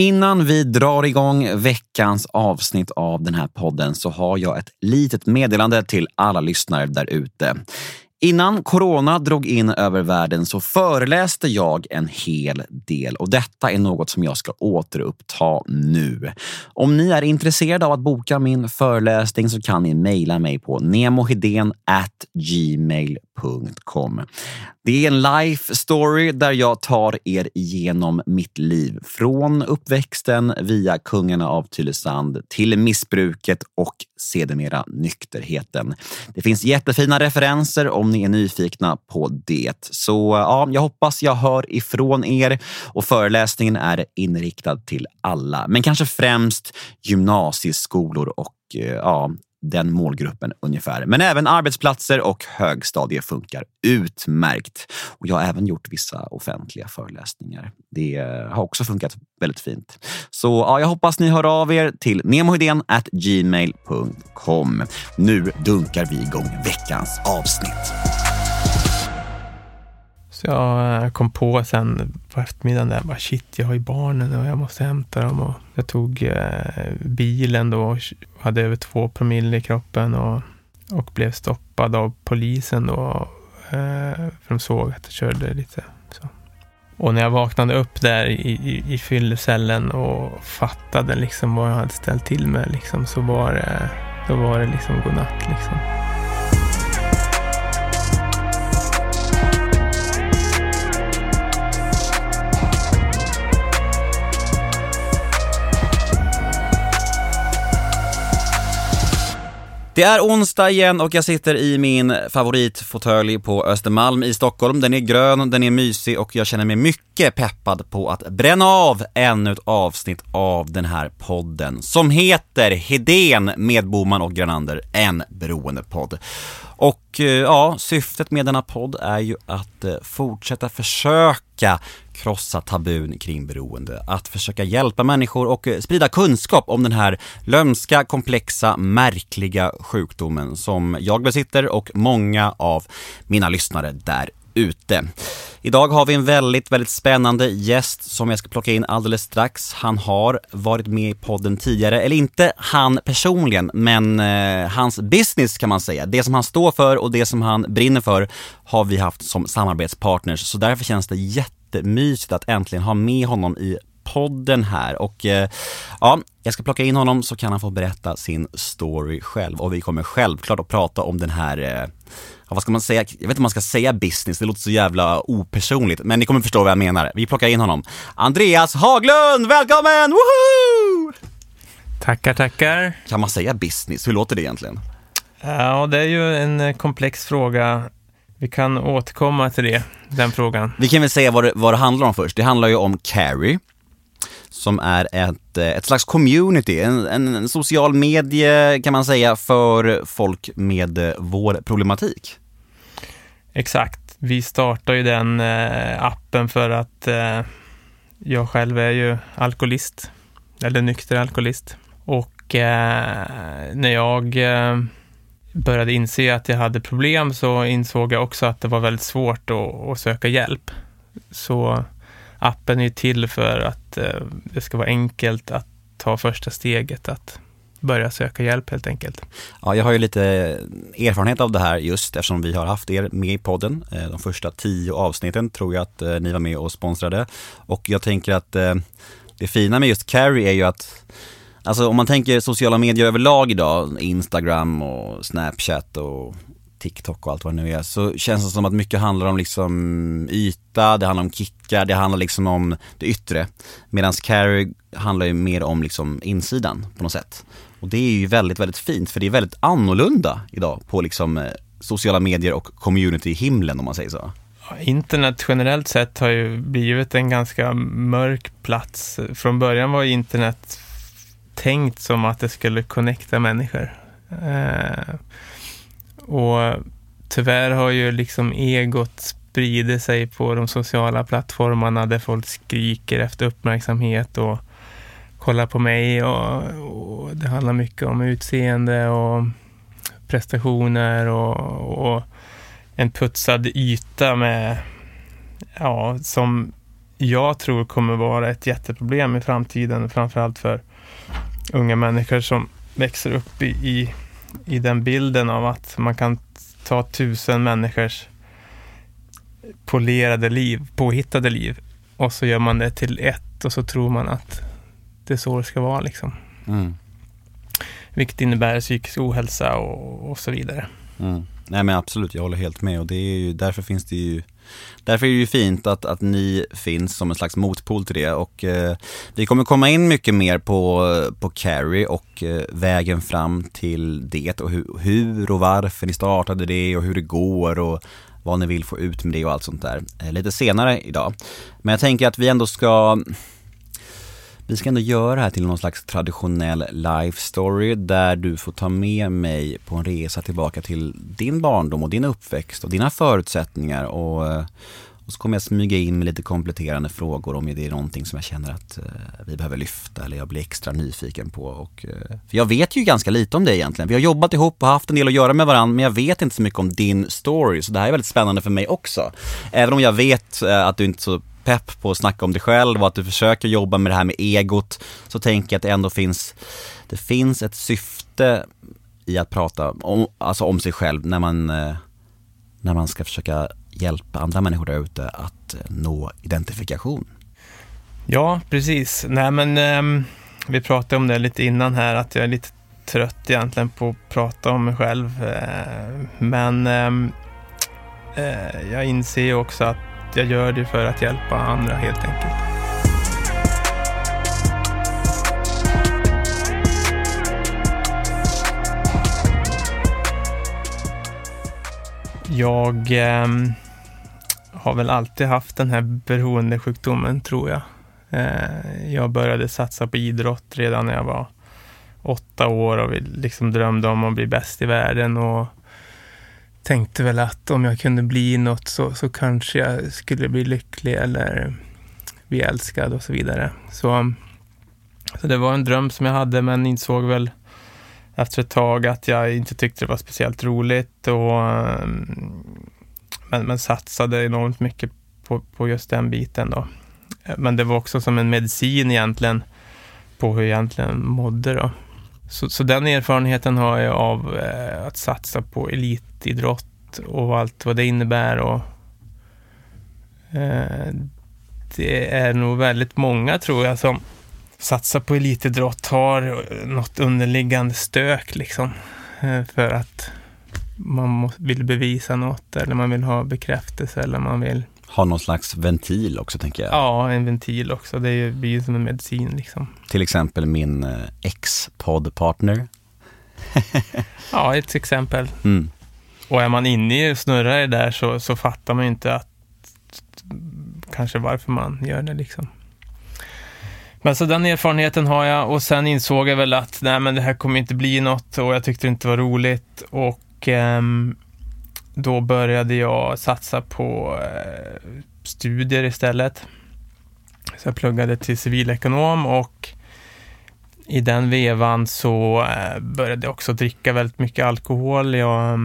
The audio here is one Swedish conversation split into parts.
Innan vi drar igång veckans avsnitt av den här podden så har jag ett litet meddelande till alla lyssnare där ute. Innan corona drog in över världen så föreläste jag en hel del och detta är något som jag ska återuppta nu. Om ni är intresserade av att boka min föreläsning så kan ni mejla mig på gmail.com. Det är en life story där jag tar er igenom mitt liv. Från uppväxten via kungarna av Tylösand till missbruket och sedermera nykterheten. Det finns jättefina referenser om ni är nyfikna på det. Så ja, jag hoppas jag hör ifrån er och föreläsningen är inriktad till alla, men kanske främst gymnasieskolor och eh, ja, den målgruppen ungefär. Men även arbetsplatser och högstadie funkar utmärkt. Och jag har även gjort vissa offentliga föreläsningar. Det eh, har också funkat väldigt fint. Så ja, jag hoppas ni hör av er till gmail.com. Nu dunkar vi igång veckans avsnitt. Jag eh, kom på sen på eftermiddagen där, bara shit, jag har ju barnen och jag måste hämta dem. Och jag tog eh, bilen då och hade över två promille i kroppen och, och blev stoppad av polisen då. Eh, för de såg att jag körde lite så. Och när jag vaknade upp där i, i, i fyllecellen och fattade liksom vad jag hade ställt till med liksom, så var det, då var det liksom godnatt liksom. Det är onsdag igen och jag sitter i min favoritfåtölj på Östermalm i Stockholm. Den är grön, den är mysig och jag känner mig mycket peppad på att bränna av ännu ett avsnitt av den här podden som heter Hedén med Boman och Granander, en beroendepodd. Och eh, ja, syftet med denna podd är ju att eh, fortsätta försöka krossa tabun kring beroende. Att försöka hjälpa människor och eh, sprida kunskap om den här lömska, komplexa, märkliga sjukdomen som jag besitter och många av mina lyssnare där ute. Idag har vi en väldigt, väldigt spännande gäst som jag ska plocka in alldeles strax. Han har varit med i podden tidigare, eller inte han personligen, men eh, hans business kan man säga. Det som han står för och det som han brinner för har vi haft som samarbetspartners, så därför känns det jättemysigt att äntligen ha med honom i podden här och eh, ja, jag ska plocka in honom så kan han få berätta sin story själv och vi kommer självklart att prata om den här eh, ja, vad ska man säga, jag vet inte om man ska säga business, det låter så jävla opersonligt, men ni kommer förstå vad jag menar. Vi plockar in honom. Andreas Haglund, välkommen! Woho! Tackar, tackar. Kan man säga business? Hur låter det egentligen? Ja, det är ju en komplex fråga. Vi kan återkomma till det, den frågan. Vi kan väl säga vad det, vad det handlar om först. Det handlar ju om Carrie som är ett, eh, ett slags community, en, en, social medie kan man säga för folk med eh, vår problematik. Exakt. Vi startade ju den eh, appen för att jag själv är ju alkoholist, eller nykter alkoholist. Och när jag började inse att jag hade problem så insåg jag också att det var väldigt svårt att, att söka hjälp. Så appen är till för att eh, det ska vara enkelt att ta första steget, att börja söka hjälp helt enkelt. Ja, jag har ju lite erfarenhet av det här just eftersom vi har haft er med i podden. Eh, de första tio avsnitten tror jag att eh, ni var med och sponsrade. Och jag tänker att det fina med just Carrie är ju att Alltså om man tänker sociala medier överlag idag, Instagram och Snapchat och TikTok och allt vad det nu är, så känns det som att mycket handlar om liksom yta, det handlar om kickar, det handlar liksom om det yttre. Medan Carrie handlar ju mer om liksom insidan på något sätt. Och det är ju väldigt, väldigt fint för det är väldigt annorlunda idag på liksom eh, sociala medier och community-himlen om man säger så. Internet generellt sett har ju blivit en ganska mörk plats. Från början var internet tänkt som att det skulle connecta människor. Eh, och tyvärr har ju liksom egot spridit sig på de sociala plattformarna där folk skriker efter uppmärksamhet och kollar på mig och, och det handlar mycket om utseende och prestationer och, och en putsad yta med, ja, som jag tror kommer vara ett jätteproblem i framtiden, framförallt för unga människor som växer upp i, i, i den bilden av att man kan ta tusen människors polerade liv, påhittade liv och så gör man det till ett och så tror man att det är så det ska vara liksom. Mm. Vilket innebär psykisk ohälsa och, och så vidare. Mm. Nej men absolut, jag håller helt med och det är ju, därför finns det ju Därför är det ju fint att, att ni finns som en slags motpol till det och eh, vi kommer komma in mycket mer på, på Carrie och eh, vägen fram till det och hur, hur och varför ni startade det och hur det går och vad ni vill få ut med det och allt sånt där eh, lite senare idag. Men jag tänker att vi ändå ska vi ska ändå göra det här till någon slags traditionell life story där du får ta med mig på en resa tillbaka till din barndom och din uppväxt och dina förutsättningar och, eh, och så kommer jag smyga in med lite kompletterande frågor om det är någonting som jag känner att eh, vi behöver lyfta eller jag blir extra nyfiken på. Och, eh, för jag vet ju ganska lite om dig egentligen. Vi har jobbat ihop och haft en del att göra med varandra men jag vet inte så mycket om din story så det här är väldigt spännande för mig också. Även om jag vet att du inte så pepp på att snacka om dig själv och att du försöker jobba med det här med egot så tänker jag att det ändå finns, det finns ett syfte i att prata om, alltså om sig själv när man, eh, när man ska försöka hjälpa andra människor där ute att eh, nå identifikation. Ja, precis. Nej men um, vi pratade om det lite innan här att jag är lite trött egentligen på att prata om mig själv. Uh, men um, uh, jag inser också att jag gör det för att hjälpa andra helt enkelt. Jag eh, har väl alltid haft den här beroendesjukdomen tror jag. Eh, jag började satsa på idrott redan när jag var åtta år och liksom drömde om att bli bäst i världen. Och tänkte väl att om jag kunde bli något så, så kanske jag skulle bli lycklig eller bli älskad och så vidare. Så, så det var en dröm som jag hade men insåg väl efter ett tag att jag inte tyckte det var speciellt roligt och men, men satsade enormt mycket på, på just den biten då. Men det var också som en medicin egentligen på hur jag egentligen mådde då. Så, så den erfarenheten har jag av eh, att satsa på elitidrott och allt vad det innebär. Och, eh, det är nog väldigt många, tror jag, som satsar på elitidrott har eh, något underliggande stök liksom. Eh, för att man vill bevisa något eller man vill ha bekräftelse eller man vill ha någon slags ventil också tänker jag. Ja, en ventil också. Det blir ju som en medicin liksom. Till exempel min eh, ex-poddpartner. ja, ett exempel. Mm. Och är man inne i och snurrar det där så, så fattar man inte att kanske varför man gör det liksom. Men så den erfarenheten har jag och sen insåg jag väl att nej men det här kommer inte bli något och jag tyckte det inte var roligt och ehm, då började jag satsa på eh, studier istället. Så jag pluggade till civilekonom och i den vevan så eh, började jag också dricka väldigt mycket alkohol. Jag, eh,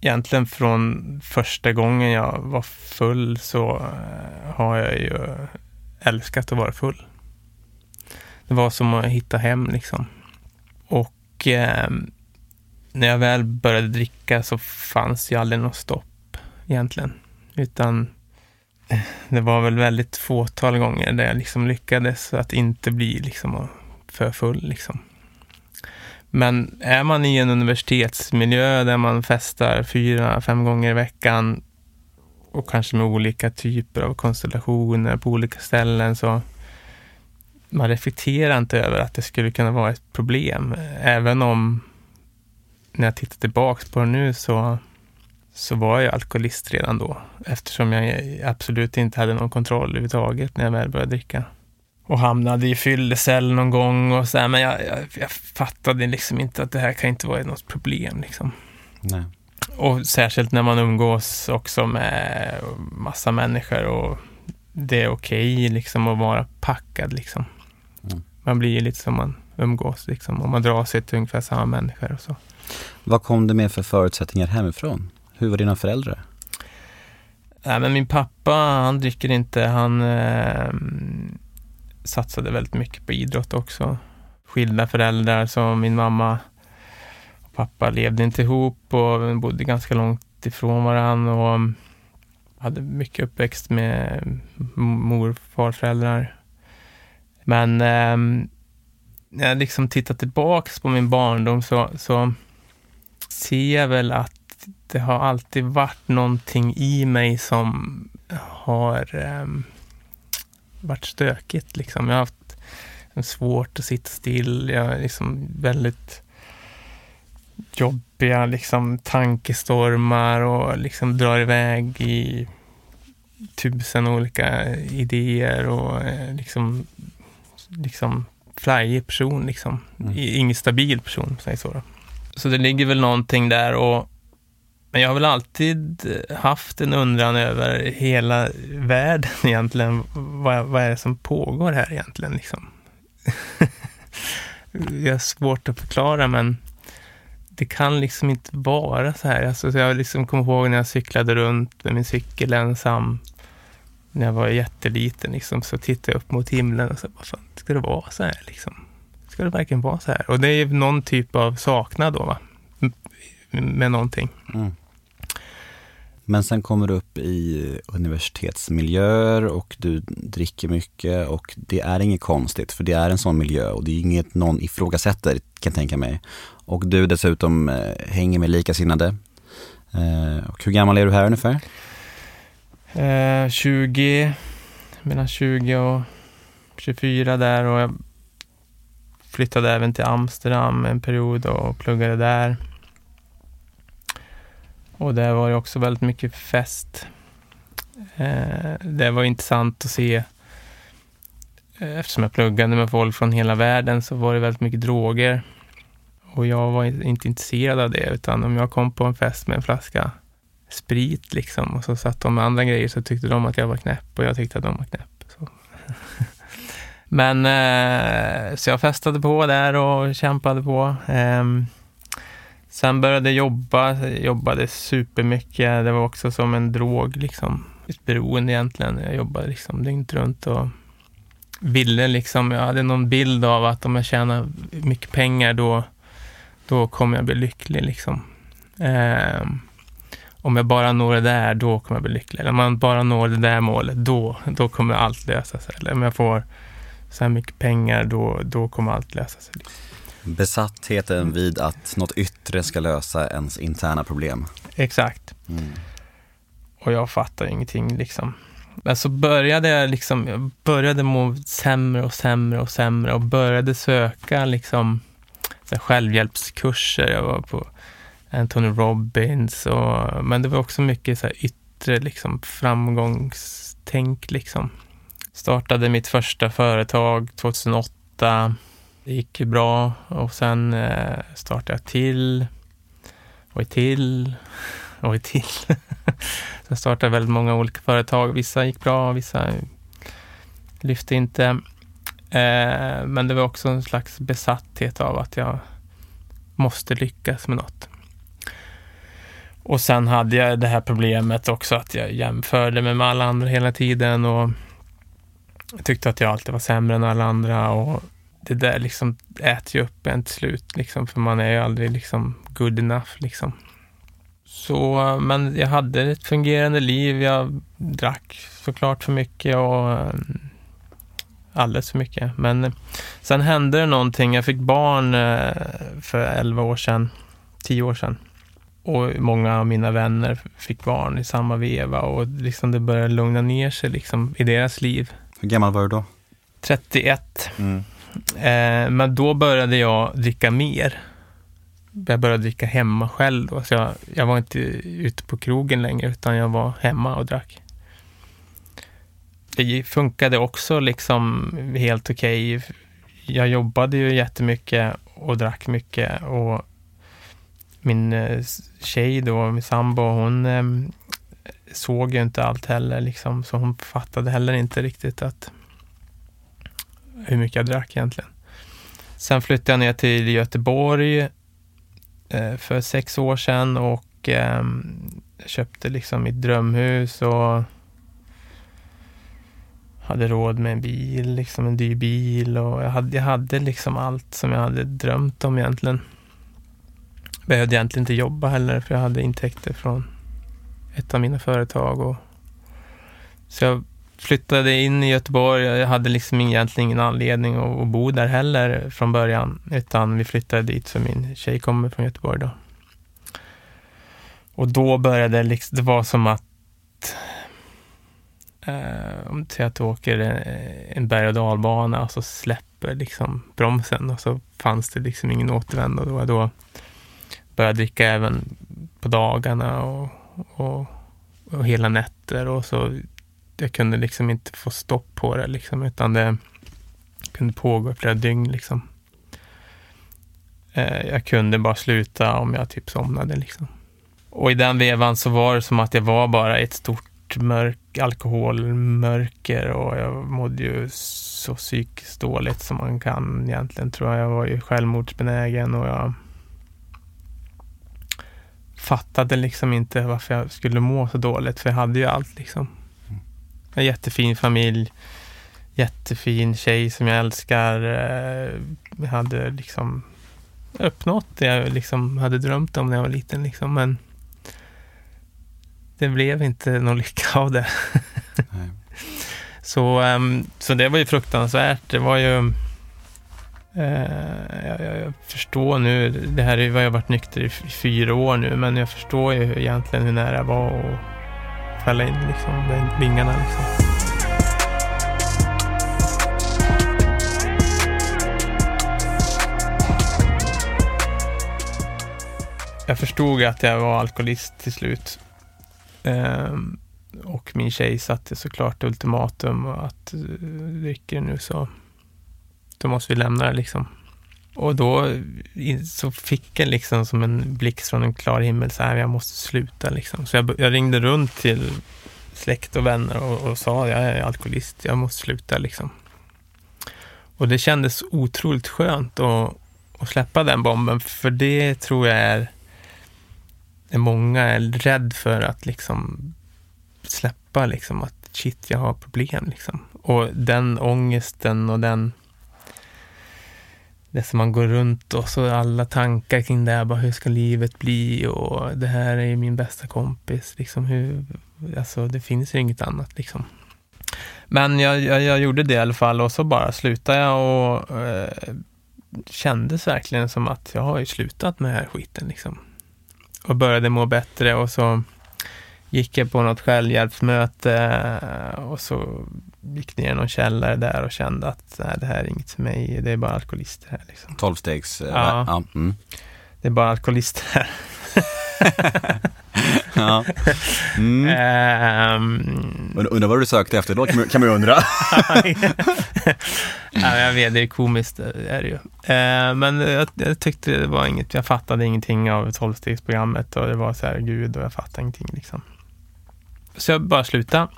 egentligen från första gången jag var full så eh, har jag ju älskat att vara full. Det var som att hitta hem liksom. Och eh, när jag väl började dricka så fanns ju aldrig något stopp egentligen. Utan det var väl väldigt fåtal gånger där jag liksom lyckades att inte bli liksom för full. Liksom. Men är man i en universitetsmiljö där man festar fyra, fem gånger i veckan och kanske med olika typer av konstellationer på olika ställen så man reflekterar inte över att det skulle kunna vara ett problem. Även om när jag tittar tillbaka på det nu så, så var jag alkoholist redan då. Eftersom jag absolut inte hade någon kontroll överhuvudtaget när jag väl började dricka. Och hamnade i fyllecell någon gång och så här, men jag, jag, jag, fattade liksom inte att det här kan inte vara något problem liksom. Nej. Och särskilt när man umgås också med massa människor och det är okej okay, liksom att vara packad liksom. Mm. Man blir lite som man umgås liksom och man drar sig till ungefär samma människor och så. Vad kom du med för förutsättningar hemifrån? Hur var dina föräldrar? Nej, men min pappa, han dricker inte. Han eh, satsade väldigt mycket på idrott också. Skilda föräldrar, så min mamma och pappa levde inte ihop och bodde ganska långt ifrån varandra och hade mycket uppväxt med mor och farföräldrar. Men eh, när jag liksom tittar tillbaks på min barndom så, så ser väl att det har alltid varit någonting i mig som har eh, varit stökigt. Liksom. Jag har haft svårt att sitta still. Jag är liksom väldigt jobbiga liksom, tankestormar och liksom drar iväg i tusen olika idéer och eh, liksom, liksom flyig person. Liksom. Mm. Ingen stabil person, säg så. Då. Så det ligger väl någonting där och men jag har väl alltid haft en undran över hela världen egentligen. Vad, vad är det som pågår här egentligen? Liksom? det är svårt att förklara, men det kan liksom inte vara så här. Alltså, jag liksom kommer ihåg när jag cyklade runt med min cykel ensam när jag var jätteliten. Liksom, så tittade jag upp mot himlen och sa, vad fan, ska det vara så här? Liksom? Ska det verkligen vara så här? Och det är någon typ av saknad då, va? med någonting. Mm. Men sen kommer du upp i universitetsmiljöer och du dricker mycket och det är inget konstigt för det är en sån miljö och det är inget någon ifrågasätter kan jag tänka mig. Och du dessutom eh, hänger med likasinnade. Eh, och hur gammal är du här ungefär? Eh, 20, mellan 20 och 24 där och jag flyttade även till Amsterdam en period och pluggade där. Och där var det också väldigt mycket fest. Eh, det var intressant att se. Eh, eftersom jag pluggade med folk från hela världen så var det väldigt mycket droger. Och jag var inte intresserad av det, utan om jag kom på en fest med en flaska sprit liksom och så satt de med andra grejer så tyckte de att jag var knäpp och jag tyckte att de var knäpp. Men eh, så jag festade på där och kämpade på. Eh, Sen började jag jobba, jobbade supermycket. Det var också som en drog, liksom. Ett beroende egentligen. Jag jobbade liksom dygnet runt och ville liksom, jag hade någon bild av att om jag tjänar mycket pengar då, då kommer jag bli lycklig liksom. Eh, om jag bara når det där, då kommer jag bli lycklig. Eller om man bara når det där målet, då, då kommer allt lösa sig. Eller om jag får så här mycket pengar, då, då kommer allt lösa sig. Besattheten vid att något yttre ska lösa ens interna problem. Exakt. Mm. Och jag fattar ingenting liksom. Men så började jag liksom, jag började må sämre och sämre och sämre och började söka liksom så självhjälpskurser. Jag var på Anthony Robbins och, men det var också mycket så yttre liksom framgångstänk liksom. Startade mitt första företag 2008 det gick ju bra och sen eh, startade jag till och ett till och ett till. sen startade jag väldigt många olika företag. Vissa gick bra, vissa lyfte inte. Eh, men det var också en slags besatthet av att jag måste lyckas med något. Och sen hade jag det här problemet också att jag jämförde mig med alla andra hela tiden och jag tyckte att jag alltid var sämre än alla andra och det där liksom äter ju upp en till slut, liksom, för man är ju aldrig liksom good enough. Liksom. Så, men jag hade ett fungerande liv. Jag drack såklart för mycket och eh, alldeles för mycket. Men eh, sen hände det någonting. Jag fick barn eh, för 11 år sedan, 10 år sedan. Och många av mina vänner fick barn i samma veva och liksom det började lugna ner sig liksom i deras liv. Hur gammal var du då? 31. Mm. Eh, men då började jag dricka mer. Jag började dricka hemma själv då, så jag, jag var inte ute på krogen längre, utan jag var hemma och drack. Det funkade också liksom helt okej. Okay. Jag jobbade ju jättemycket och drack mycket och min eh, tjej då, min sambo, hon eh, såg ju inte allt heller liksom, så hon fattade heller inte riktigt att hur mycket jag drack egentligen. Sen flyttade jag ner till Göteborg eh, för sex år sedan och eh, köpte liksom mitt drömhus och hade råd med en bil, liksom en dyr bil och jag hade, jag hade liksom allt som jag hade drömt om egentligen. Behövde egentligen inte jobba heller för jag hade intäkter från ett av mina företag. Och, så jag flyttade in i Göteborg. Jag hade liksom egentligen ingen anledning att, att bo där heller från början, utan vi flyttade dit för min tjej kommer från Göteborg då. Och då började det liksom, det var som att eh, om du säger att du åker en berg och dalbana och så släpper liksom bromsen och så fanns det liksom ingen återvändo. Då, då började jag dricka även på dagarna och, och, och hela nätter och så jag kunde liksom inte få stopp på det liksom, utan det kunde pågå flera dygn liksom. Eh, jag kunde bara sluta om jag typ somnade liksom. Och i den vevan så var det som att jag var bara ett stort mörk, alkoholmörker och jag mådde ju så psykiskt dåligt som man kan egentligen tror jag. Jag var ju självmordsbenägen och jag fattade liksom inte varför jag skulle må så dåligt, för jag hade ju allt liksom. En jättefin familj, jättefin tjej som jag älskar. Eh, jag hade liksom uppnått det jag liksom hade drömt om när jag var liten. Liksom. Men det blev inte någon lycka av det. så, um, så det var ju fruktansvärt. Det var ju... Eh, jag, jag, jag, förstår nu, det här är vad jag varit nykter i, fyra år nu, men jag förstår ju egentligen hur nära jag var att fälla in liksom, vingarna. Liksom. Jag förstod att jag var alkoholist till slut. Ehm, och min tjej satte såklart ultimatum att eh, dricker nu så då måste vi lämna det liksom. Och då så fick jag liksom som en blixt från en klar himmel, så här, jag måste sluta liksom. Så jag, jag ringde runt till släkt och vänner och, och sa, jag är alkoholist, jag måste sluta liksom. Och det kändes otroligt skönt att, att släppa den bomben, för det tror jag är, är många är rädd för att liksom släppa liksom att shit, jag har problem liksom. Och den ångesten och den det som man går runt och så alla tankar kring det här, bara hur ska livet bli och det här är ju min bästa kompis. Liksom hur, alltså det finns ju inget annat liksom. Men jag, jag, jag gjorde det i alla fall och så bara slutade jag och eh, kändes verkligen som att jag har ju slutat med den här skiten liksom. Och började må bättre och så gick jag på något självhjälpsmöte och så gick ner i någon källare där och kände att nej, det här är inget för mig, det är bara alkoholister här. Liksom. Tolvstegs... Eh, ja. ja mm. Det är bara alkoholister här. ja. Mm. Um, undrar vad du sökte efter då, kan man ju undra. ja, jag vet, det är komiskt, är det ju. Uh, men jag, jag, tyckte det var inget, jag fattade ingenting av tolvstegsprogrammet och det var så här, gud, och jag fattade ingenting liksom. Så jag bara slutade.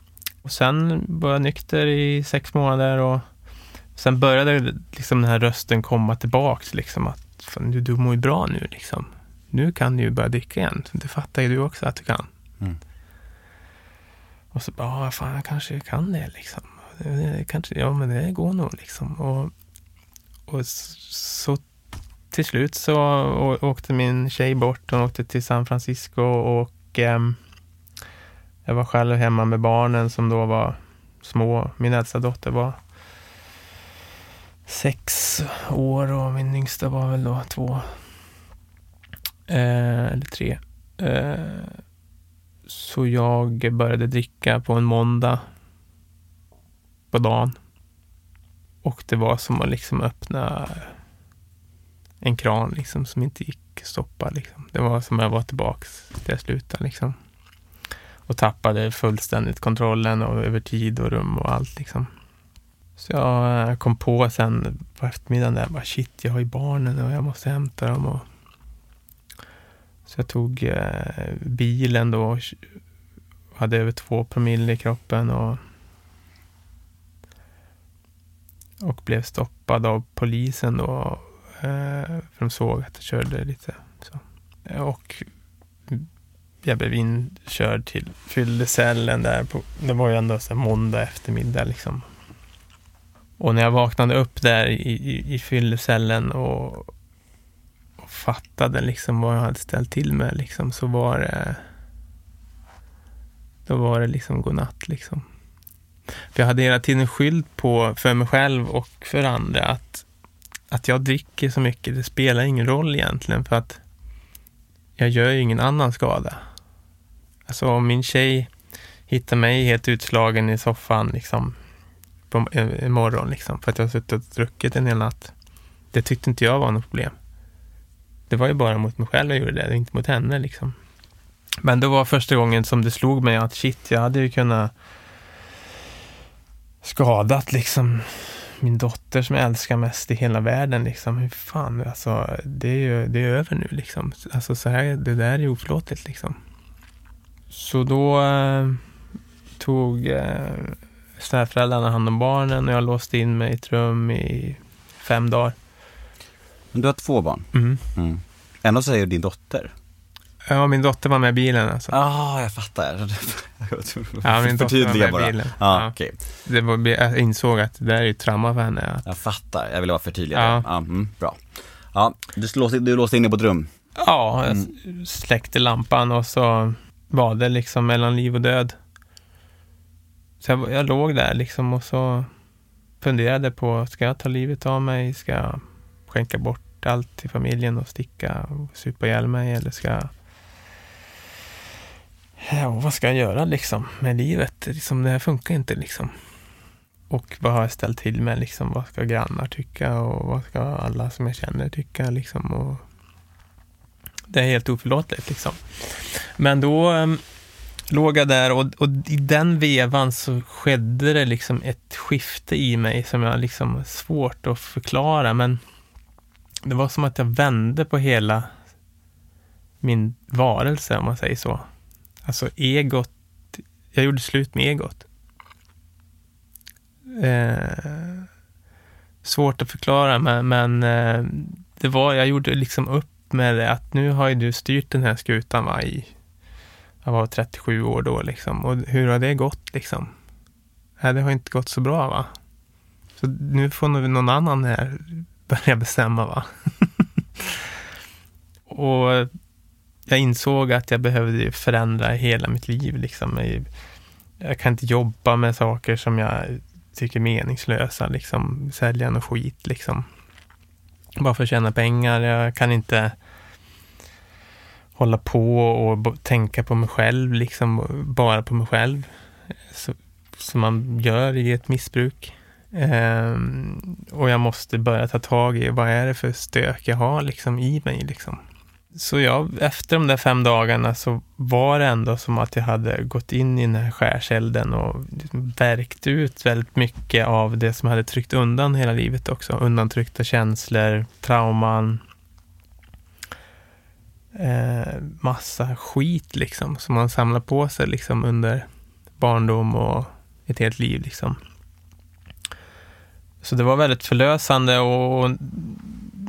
Och sen var jag nykter i sex månader och sen började liksom den här rösten komma tillbaks, liksom att fan, du, du mår ju bra nu liksom. Nu kan du ju börja dricka igen. Det fattar ju du också att du kan. Mm. Och så bara, fan, jag kanske kan det liksom. Det, kanske, ja, men det går nog liksom. Och, och så till slut så åkte min tjej bort. Hon åkte till San Francisco och um, jag var själv hemma med barnen som då var små. Min äldsta dotter var sex år och min yngsta var väl då två. Eh, eller tre. Eh, så jag började dricka på en måndag på dagen. Och det var som att liksom öppna en kran liksom som inte gick att stoppa. Liksom. Det var som att jag var tillbaks där jag slutade. Liksom och tappade fullständigt kontrollen och över tid och rum och allt liksom. Så jag eh, kom på sen på eftermiddagen där, bara shit, jag har ju barnen och jag måste hämta dem. Och... Så jag tog eh, bilen då och hade över två promille i kroppen och, och blev stoppad av polisen då. Eh, för de såg att jag körde lite så. Och jag blev inkörd till fyllecellen där. På, det var ju ändå så måndag eftermiddag liksom. Och när jag vaknade upp där i, i, i fyllecellen och, och fattade liksom vad jag hade ställt till med liksom, så var det då var det liksom godnatt liksom. För jag hade hela tiden skylt på för mig själv och för andra att, att jag dricker så mycket, det spelar ingen roll egentligen för att jag gör ju ingen annan skada. Alltså om min tjej hittar mig helt utslagen i soffan liksom på eh, en morgon liksom för att jag har suttit och druckit en hel natt. Det tyckte inte jag var något problem. Det var ju bara mot mig själv jag gjorde det, inte mot henne liksom. Men det var första gången som det slog mig att shit, jag hade ju kunnat skadat liksom min dotter som jag älskar mest i hela världen. Liksom. Hur fan, alltså, det är ju det är över nu liksom. Alltså, så här, det där är oförlåtligt liksom. Så då eh, tog eh, svärföräldrarna hand om barnen och jag låste in mig i ett rum i fem dagar. Men du har två barn? Mm. Mm. Ändå säger din dotter? Ja, min dotter var med i bilen alltså. Ja, ah, jag fattar. ja, min dotter var med i bilen. Ah, ja, okay. det var, jag insåg att det där är ju trauma för henne. Att... Jag fattar, jag ville bara förtydliga ja. Ja, mm, bra. Ja, du låste, du låste in dig på ett rum? Ja, jag mm. släckte lampan och så var det liksom mellan liv och död. Så jag, jag låg där liksom och så funderade på, ska jag ta livet av mig? Ska jag skänka bort allt till familjen och sticka och supa ihjäl mig? Eller ska jag ja, vad ska jag göra liksom med livet? Liksom, det här funkar inte liksom. Och vad har jag ställt till med liksom? Vad ska grannar tycka och vad ska alla som jag känner tycka liksom? Och det är helt oförlåtligt liksom. Men då um, låg jag där och, och, i den vevan så skedde det liksom ett skifte i mig som jag liksom svårt att förklara. Men det var som att jag vände på hela min varelse om man säger så. Alltså egot, jag gjorde slut med egot. Eh, svårt att förklara, men, men eh, det var, jag gjorde liksom upp med det att nu har ju du styrt den här skutan va, i, jag var 37 år då liksom. Och hur har det gått liksom? Nej, det har inte gått så bra va? Så nu får nog någon annan här börja bestämma va? och jag insåg att jag behövde förändra hela mitt liv. Liksom. Jag kan inte jobba med saker som jag tycker är meningslösa, liksom sälja något skit liksom. Bara för att tjäna pengar. Jag kan inte hålla på och tänka på mig själv, liksom bara på mig själv. Så, som man gör i ett missbruk. Um, och jag måste börja ta tag i vad är det för stök jag har liksom i mig. Liksom. Så jag, efter de där fem dagarna så var det ändå som att jag hade gått in i den här skärselden och verkt värkt ut väldigt mycket av det som jag hade tryckt undan hela livet också. Undantryckta känslor, trauman, eh, massa skit liksom som man samlar på sig liksom under barndom och ett helt liv liksom. Så det var väldigt förlösande och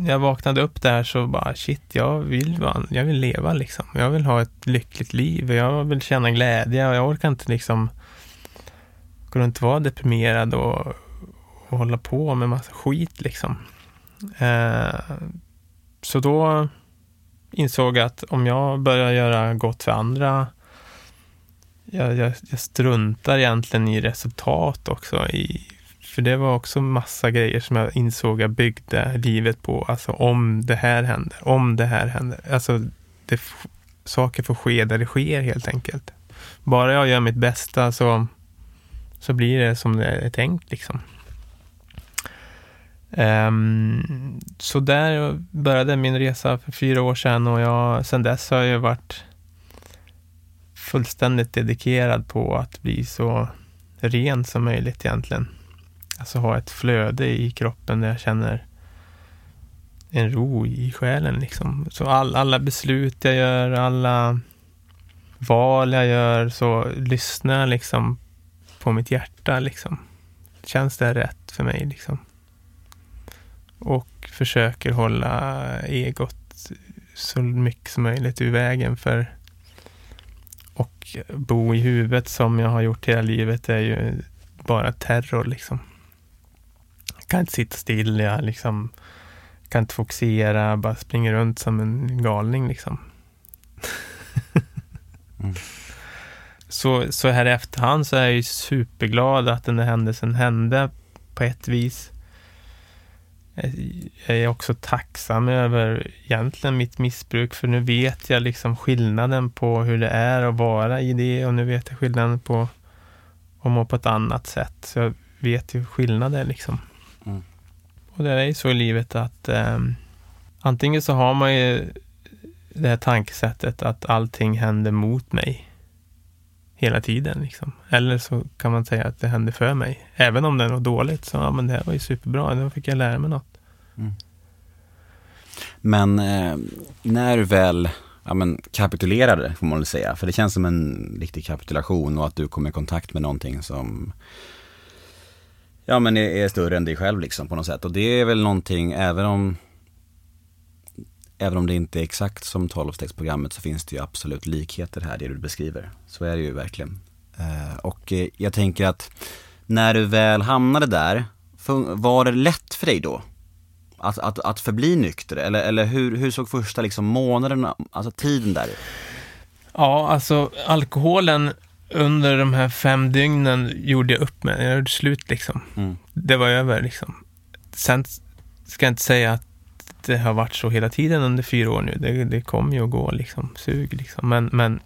när jag vaknade upp där så bara shit, jag vill, jag vill leva liksom. Jag vill ha ett lyckligt liv. och Jag vill känna glädje och jag orkar inte liksom gå runt och vara deprimerad och, och hålla på med massa skit liksom. Eh, så då insåg att om jag börjar göra gott för andra jag, jag, jag struntar egentligen i resultat också, i för det var också massa grejer som jag insåg jag byggde livet på. Alltså om det här händer, om det här händer. Alltså det, saker får ske där det sker helt enkelt. Bara jag gör mitt bästa så, så blir det som det är tänkt liksom. Um, så där började min resa för fyra år sedan och jag, sedan dess har jag varit fullständigt dedikerad på att bli så ren som möjligt egentligen. Alltså ha ett flöde i kroppen där jag känner en ro i själen. Liksom. Så all, alla beslut jag gör, alla val jag gör, så lyssnar jag liksom på mitt hjärta. Liksom. Känns det rätt för mig? Liksom. Och försöker hålla egot så mycket som möjligt ur vägen för Och bo i huvudet som jag har gjort hela livet är ju bara terror liksom. Jag kan inte sitta still, jag liksom kan inte fokusera, bara springer runt som en galning liksom. mm. så, så här i efterhand så är jag ju superglad att den där händelsen hände på ett vis. Jag är också tacksam över egentligen mitt missbruk, för nu vet jag liksom skillnaden på hur det är att vara i det och nu vet jag skillnaden på att må på ett annat sätt. Så jag vet ju skillnaden liksom. Mm. Och det är ju så i livet att eh, antingen så har man ju det här tankesättet att allting händer mot mig hela tiden. Liksom. Eller så kan man säga att det hände för mig. Även om det är något dåligt, så ja, men det här var ju superbra, då fick jag lära mig något. Mm. Men eh, när du väl ja, men, kapitulerade, får man väl säga, för det känns som en riktig kapitulation och att du kom i kontakt med någonting som ja men är, är större än dig själv liksom på något sätt. Och det är väl någonting, även om även om det inte är exakt som 12-stegsprogrammet så finns det ju absolut likheter här, det du beskriver. Så är det ju verkligen. Eh, och eh, jag tänker att när du väl hamnade där, var det lätt för dig då? Att, att, att förbli nykter? Eller, eller hur, hur såg första liksom månaderna, alltså tiden där Ja, alltså alkoholen under de här fem dygnen gjorde jag upp med. Jag gjorde slut liksom. Mm. Det var över liksom. Sen ska jag inte säga att det har varit så hela tiden under fyra år nu. Det, det kommer ju att gå liksom, sug liksom. Men, men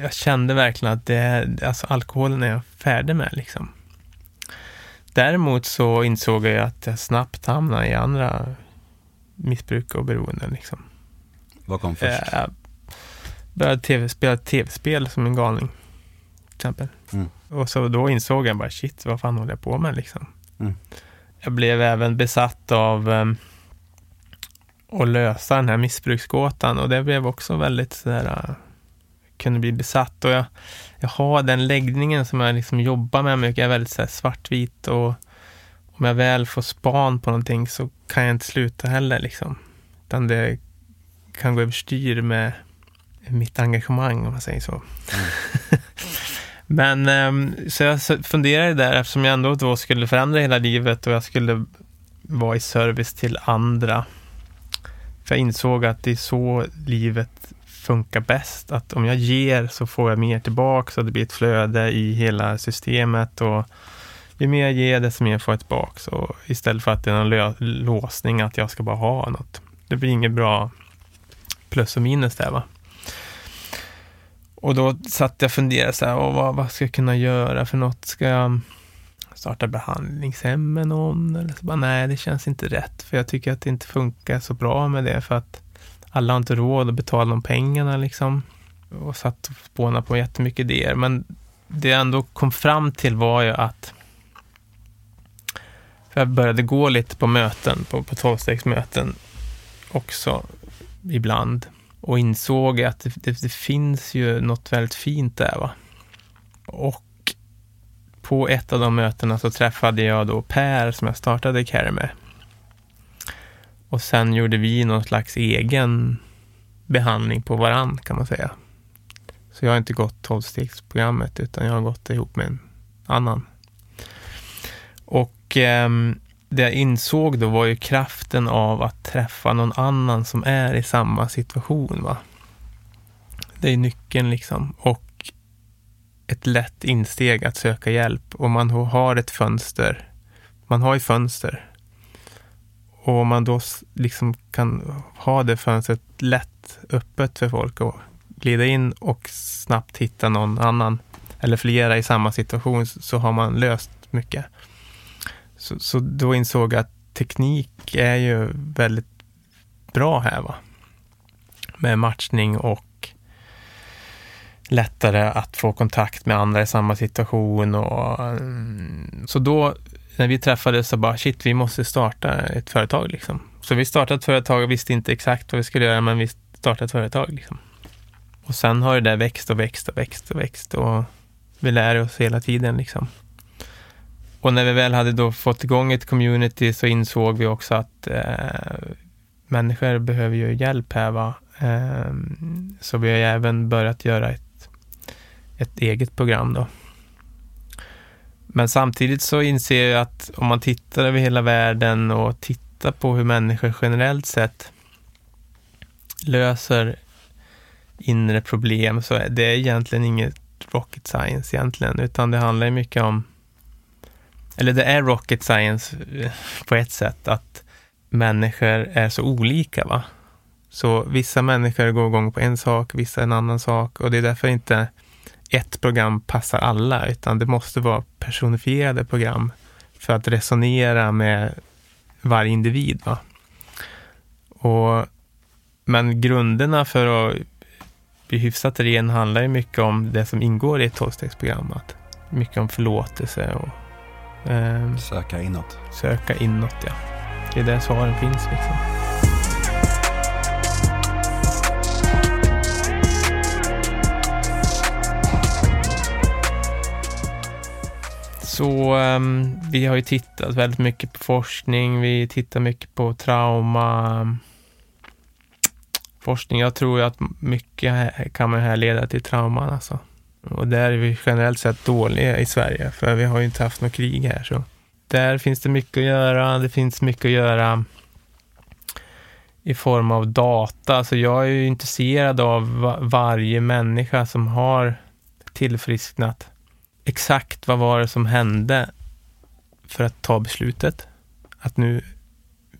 jag kände verkligen att det, alltså alkoholen är jag färdig med liksom. Däremot så insåg jag att jag snabbt hamnade i andra missbruk och beroenden liksom. Vad kom först? Jag började TV, spela tv-spel som en galning. Till exempel. Mm. Och så då insåg jag bara, shit, vad fan håller jag på med liksom? Mm. Jag blev även besatt av um, att lösa den här missbruksgåtan och det blev också väldigt sådär, uh, kunde bli besatt och jag, jag har den läggningen som jag liksom jobbar med mycket, jag är väldigt så svartvit och om jag väl får span på någonting så kan jag inte sluta heller liksom. Utan det kan gå överstyr med mitt engagemang om man säger så. Mm. Men ehm, så jag funderade där eftersom jag ändå då skulle förändra hela livet och jag skulle vara i service till andra. För jag insåg att det är så livet funkar bäst. Att om jag ger så får jag mer tillbaka och det blir ett flöde i hela systemet. Och ju mer jag ger, desto mer får jag tillbaka. Så istället för att det är någon låsning att jag ska bara ha något. Det blir inget bra plus och minus där va. Och då satt jag och funderade så här, vad, vad ska jag kunna göra för något? Ska jag starta behandlingshem med någon? Eller så bara, nej, det känns inte rätt. För jag tycker att det inte funkar så bra med det. För att alla har inte råd att betala de pengarna liksom. Och satt och spånade på jättemycket idéer. Men det jag ändå kom fram till var ju att för jag började gå lite på möten, på, på tolvstegsmöten också ibland och insåg att det, det, det, finns ju något väldigt fint där. Va? Och på ett av de mötena så träffade jag då Per som jag startade Care med. Och sen gjorde vi någon slags egen behandling på varann kan man säga. Så jag har inte gått tolvstegsprogrammet utan jag har gått det ihop med en annan. Och eh, det jag insåg då var ju kraften av att träffa någon annan som är i samma situation. Va? Det är nyckeln liksom. Och ett lätt insteg att söka hjälp. Och man har ett fönster. Man har ju fönster. Och om man då liksom kan ha det fönstret lätt öppet för folk att glida in och snabbt hitta någon annan eller flera i samma situation så har man löst mycket. Så, så då insåg jag att teknik är ju väldigt bra här. Va? Med matchning och lättare att få kontakt med andra i samma situation. Och, mm, så då, när vi träffades så bara, shit, vi måste starta ett företag. Liksom. Så vi startade ett företag och visste inte exakt vad vi skulle göra, men vi startade ett företag. Liksom. Och sen har det där växt och växt och växt och växt och vi lär oss hela tiden. Liksom. Och när vi väl hade då fått igång ett community så insåg vi också att eh, människor behöver ju hjälp här. Va? Eh, så vi har även börjat göra ett, ett eget program då. Men samtidigt så inser jag att om man tittar över hela världen och tittar på hur människor generellt sett löser inre problem så är det egentligen inget rocket science egentligen, utan det handlar mycket om eller det är rocket science eh, på ett sätt, att människor är så olika. va? Så vissa människor går igång på en sak, vissa en annan sak och det är därför inte ett program passar alla, utan det måste vara personifierade program för att resonera med varje individ. Va? Och, men grunderna för att bli hyfsat ren handlar ju mycket om det som ingår i ett tolvstegsprogram. Mycket om förlåtelse och eh, söka inåt. Söka inåt, ja. Det är där svaren finns liksom. Så um, vi har ju tittat väldigt mycket på forskning. Vi tittar mycket på trauma forskning. Jag tror att mycket kan man härleda till trauman alltså. Och där är vi generellt sett dåliga i Sverige, för vi har ju inte haft något krig här. Så där finns det mycket att göra. Det finns mycket att göra i form av data. Alltså jag är ju intresserad av varje människa som har tillfrisknat. Exakt vad var det som hände för att ta beslutet? Att nu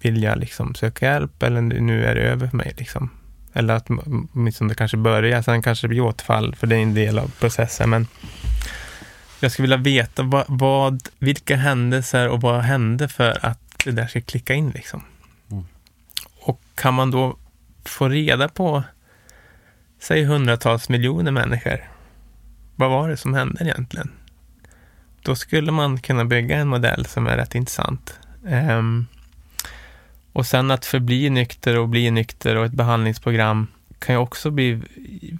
vill jag liksom söka hjälp eller nu är det över för mig. Liksom. Eller att åtminstone kanske börja, sen kanske det blir återfall, för det är en del av processen. Men jag skulle vilja veta vad, vad, vilka händelser och vad hände för att det där ska klicka in liksom. Mm. Och kan man då få reda på, säg hundratals miljoner människor, vad var det som hände egentligen? Då skulle man kunna bygga en modell som är rätt intressant. Um, och sen att förbli nykter och bli nykter och ett behandlingsprogram kan ju också bli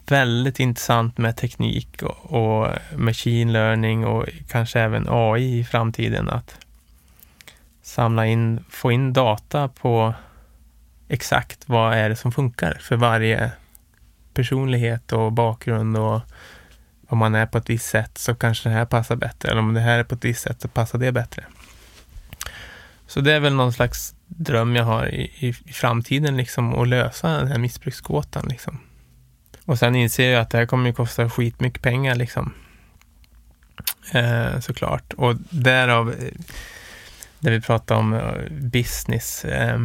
väldigt intressant med teknik och, och machine learning och kanske även AI i framtiden. Att samla in, få in data på exakt vad är det som funkar för varje personlighet och bakgrund och om man är på ett visst sätt så kanske det här passar bättre. Eller om det här är på ett visst sätt så passar det bättre. Så det är väl någon slags dröm jag har i, i, i framtiden, liksom, att lösa den här missbruksgåtan. Liksom. Och sen inser jag att det här kommer ju kosta skitmycket pengar, liksom. Eh, såklart. Och därav, eh, när vi pratar om eh, business. Eh,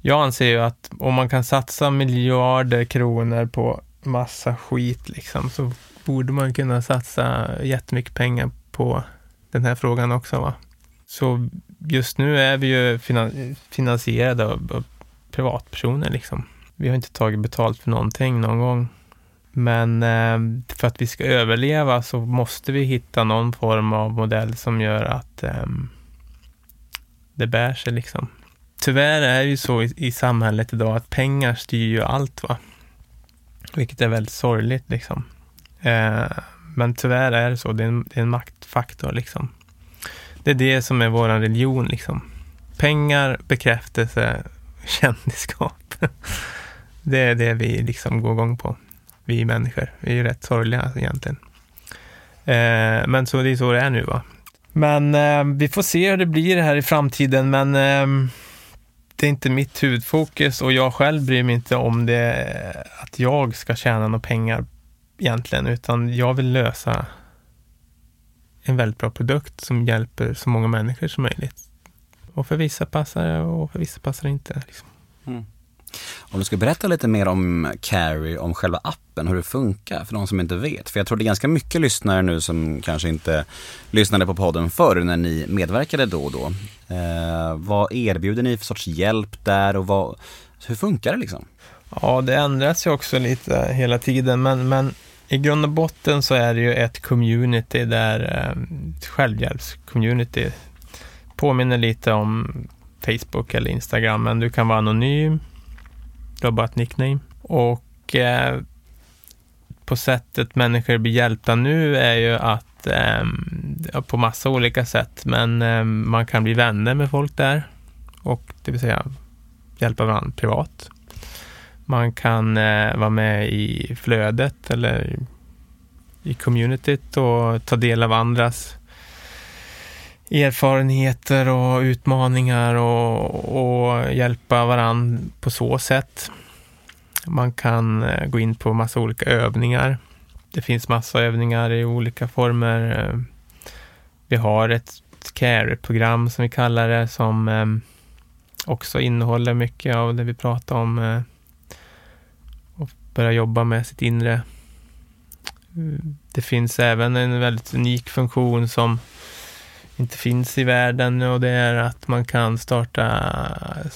jag anser ju att om man kan satsa miljarder kronor på massa skit, liksom, så borde man kunna satsa jättemycket pengar på den här frågan också. Va? Så just nu är vi ju finansierade av, av privatpersoner liksom. Vi har inte tagit betalt för någonting någon gång. Men eh, för att vi ska överleva så måste vi hitta någon form av modell som gör att eh, det bär sig liksom. Tyvärr är det ju så i, i, samhället idag att pengar styr ju allt va. Vilket är väldigt sorgligt liksom. Eh, men tyvärr är det så, det är en, det är en maktfaktor liksom. Det är det som är vår religion liksom. Pengar, bekräftelse, kändisskap. Det är det vi liksom går igång på, vi människor. Vi är ju rätt sorgliga alltså, egentligen. Eh, men så det är så det är nu va. Men eh, vi får se hur det blir här i framtiden, men eh, det är inte mitt huvudfokus och jag själv bryr mig inte om det, eh, att jag ska tjäna några pengar egentligen, utan jag vill lösa en väldigt bra produkt som hjälper så många människor som möjligt. Och för vissa passar det och för vissa passar det inte. Liksom. Mm. Om du ska berätta lite mer om Carry, om själva appen, hur det funkar för de som inte vet. För jag tror det är ganska mycket lyssnare nu som kanske inte lyssnade på podden förr när ni medverkade då och då. Eh, vad erbjuder ni för sorts hjälp där och vad, hur funkar det liksom? Ja, det ändras ju också lite hela tiden, men, men i grund och botten så är det ju ett community där, ett självhjälpscommunity, påminner lite om Facebook eller Instagram, men du kan vara anonym, du har bara ett nickname. Och eh, på sättet människor blir hjälpta nu är ju att, eh, på massa olika sätt, men eh, man kan bli vänner med folk där och det vill säga hjälpa varandra privat. Man kan eh, vara med i flödet eller i communityt och ta del av andras erfarenheter och utmaningar och, och hjälpa varandra på så sätt. Man kan eh, gå in på massa olika övningar. Det finns massa övningar i olika former. Eh, vi har ett care-program som vi kallar det som eh, också innehåller mycket av det vi pratar om börja jobba med sitt inre. Det finns även en väldigt unik funktion som inte finns i världen och det är att man kan starta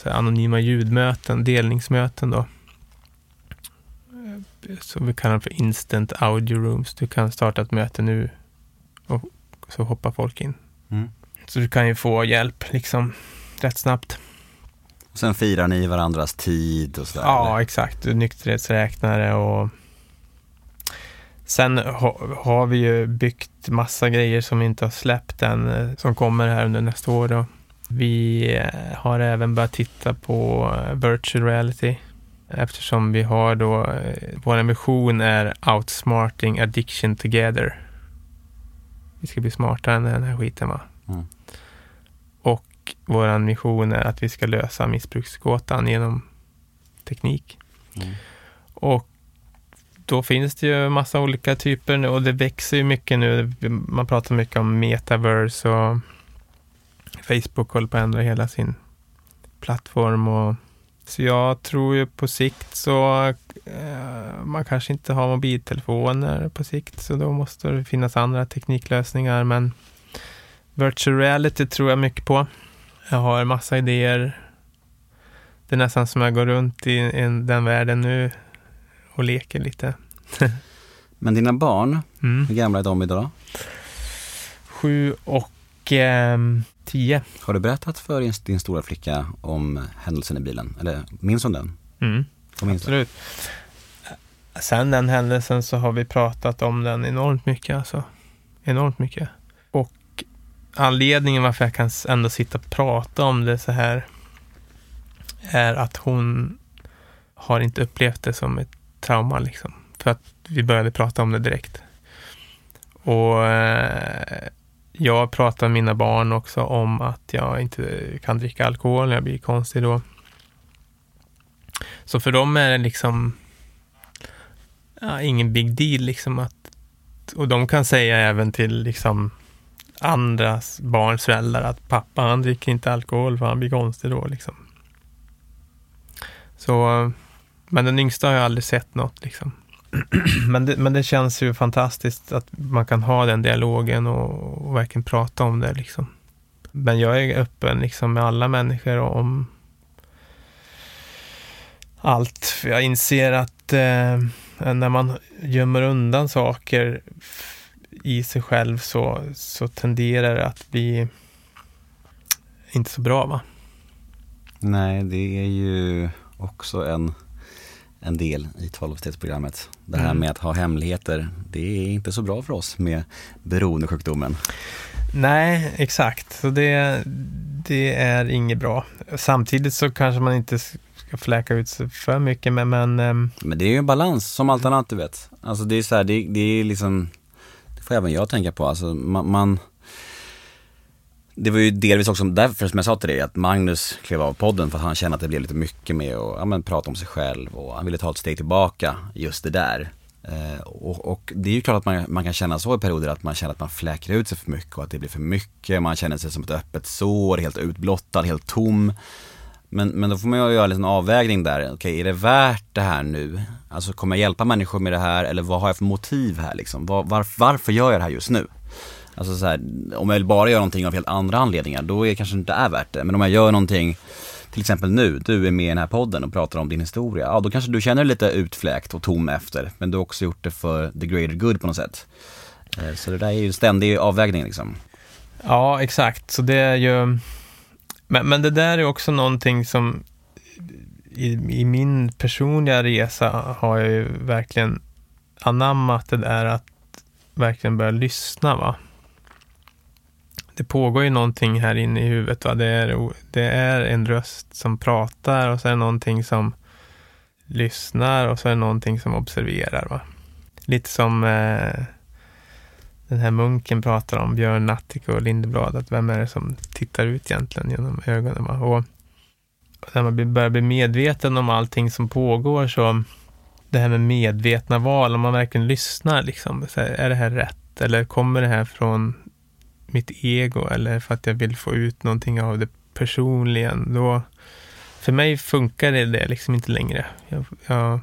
anonyma ljudmöten, delningsmöten då. Så vi kallar det för instant audio rooms. Du kan starta ett möte nu och så hoppar folk in. Mm. Så du kan ju få hjälp liksom rätt snabbt. Och sen firar ni varandras tid och sådär? Ja, eller? exakt. Nykterhetsräknare och Sen ha, har vi ju byggt massa grejer som inte har släppt än, eh, som kommer här under nästa år. Då. Vi eh, har även börjat titta på eh, virtual reality eftersom vi har då, vår mission är outsmarting addiction together. Vi ska bli smartare än den här skiten va. Mm. Och vår mission är att vi ska lösa missbruksgåtan genom teknik. Mm. Och då finns det ju massa olika typer nu och det växer ju mycket nu. Man pratar mycket om metaverse och Facebook håller på att ändra hela sin plattform. Och, så jag tror ju på sikt så eh, man kanske inte har mobiltelefoner på sikt så då måste det finnas andra tekniklösningar. Men virtual reality tror jag mycket på. Jag har massa idéer. Det är nästan som jag går runt i, i den världen nu och leker lite. Men dina barn, mm. hur gamla är de idag? Sju och eh, tio. Har du berättat för din, din stora flicka om händelsen i bilen? Eller minns hon den? Mm. Absolut. Sen den händelsen så har vi pratat om den enormt mycket. Alltså. Enormt mycket. Anledningen varför jag kan ändå sitta och prata om det så här är att hon har inte upplevt det som ett trauma liksom. För att vi började prata om det direkt. Och eh, jag pratar med mina barn också om att jag inte kan dricka alkohol jag blir konstig då. Så för dem är det liksom ja, ingen big deal liksom att och de kan säga även till liksom andras barns föräldrar att pappa han dricker inte alkohol för han blir konstig då liksom. Så men den yngsta har jag aldrig sett något liksom. men, det, men det känns ju fantastiskt att man kan ha den dialogen och, och verkligen prata om det liksom. Men jag är öppen liksom med alla människor om allt. För jag inser att eh, när man gömmer undan saker i sig själv så, så tenderar det att bli inte så bra va? Nej, det är ju också en en del i 12-stegsprogrammet. Det här mm. med att ha hemligheter, det är inte så bra för oss med beroendesjukdomen. Nej, exakt. Så det, det är inget bra. Samtidigt så kanske man inte ska fläka ut sig för mycket, men... Men, um... men det är ju en balans, som allt annat du vet. Alltså det är så här, det, det är liksom, får även jag tänka på. Alltså man, man det var ju delvis också därför som jag sa till dig att Magnus klev av podden för att han kände att det blev lite mycket med att ja, men, prata om sig själv och han ville ta ett steg tillbaka, just det där. Eh, och, och, det är ju klart att man, man kan känna så i perioder att man känner att man fläker ut sig för mycket och att det blir för mycket, man känner sig som ett öppet sår, helt utblottad, helt tom. Men, men då får man ju göra en liten avvägning där, okej okay, är det värt det här nu? Alltså kommer jag hjälpa människor med det här eller vad har jag för motiv här liksom? Var, var, varför gör jag det här just nu? Alltså så här, om jag bara gör någonting av helt andra anledningar, då är det kanske inte är värt det. Men om jag gör någonting, till exempel nu, du är med i den här podden och pratar om din historia, ja då kanske du känner dig lite utfläkt och tom efter, men du har också gjort det för the greater good på något sätt. Eh, så det där är ju en ständig avvägning liksom. Ja, exakt. Så det är ju, men, men det där är också någonting som i, i min personliga resa har jag ju verkligen anammat det där att verkligen börja lyssna. va det pågår ju någonting här inne i huvudet. Va? Det, är, det är en röst som pratar och så är det någonting som lyssnar och så är det någonting som observerar. Va? Lite som eh, den här munken pratar om, Björn Natthiko och Lindeblad, att vem är det som tittar ut egentligen genom ögonen? Och när man börjar bli medveten om allting som pågår så det här med medvetna val, om man verkligen lyssnar, liksom, här, är det här rätt? Eller kommer det här från mitt ego eller för att jag vill få ut någonting av det personligen? Då, för mig funkar det, det liksom inte längre. Jag, jag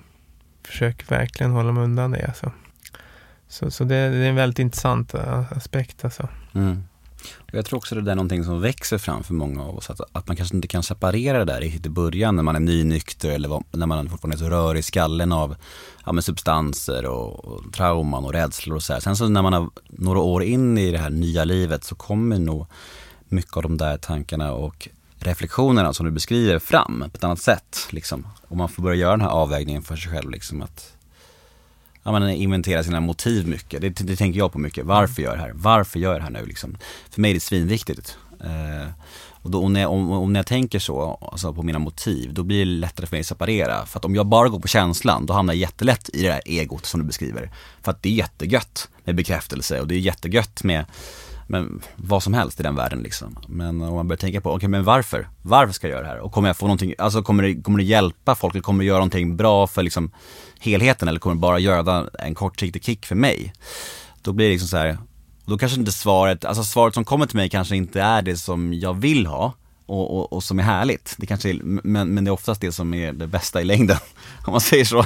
försöker verkligen hålla mig undan det. Alltså. Så, så det, det är en väldigt intressant eh, aspekt. Alltså. Mm. Jag tror också det där är någonting som växer fram för många av oss. Att, att man kanske inte kan separera det där riktigt i början när man är nynykter eller när man fortfarande är så rör i skallen av ja, med substanser och, och trauman och rädslor och så här. Sen så när man har några år in i det här nya livet så kommer nog mycket av de där tankarna och reflektionerna som du beskriver fram på ett annat sätt. Liksom. Och man får börja göra den här avvägningen för sig själv. Liksom, att ja, men inventera sina motiv mycket. Det, det tänker jag på mycket. Varför gör jag det här? Varför gör jag det här nu? Liksom. För mig är det svinviktigt. Eh, och då, om, jag, om, om jag tänker så, alltså på mina motiv, då blir det lättare för mig att separera. För att om jag bara går på känslan, då hamnar jag jättelätt i det där egot som du beskriver. För att det är jättegött med bekräftelse och det är jättegött med men vad som helst i den världen liksom. Men om man börjar tänka på, okej okay, men varför? Varför ska jag göra det här? Och kommer jag få någonting, alltså kommer det, kommer det hjälpa folk? Eller kommer det göra någonting bra för liksom helheten? Eller kommer det bara göra en kortsiktig kick för mig? Då blir det liksom så här, då kanske inte svaret, alltså svaret som kommer till mig kanske inte är det som jag vill ha. Och, och, och som är härligt. Det kanske är, men, men det är oftast det som är det bästa i längden, om man säger så.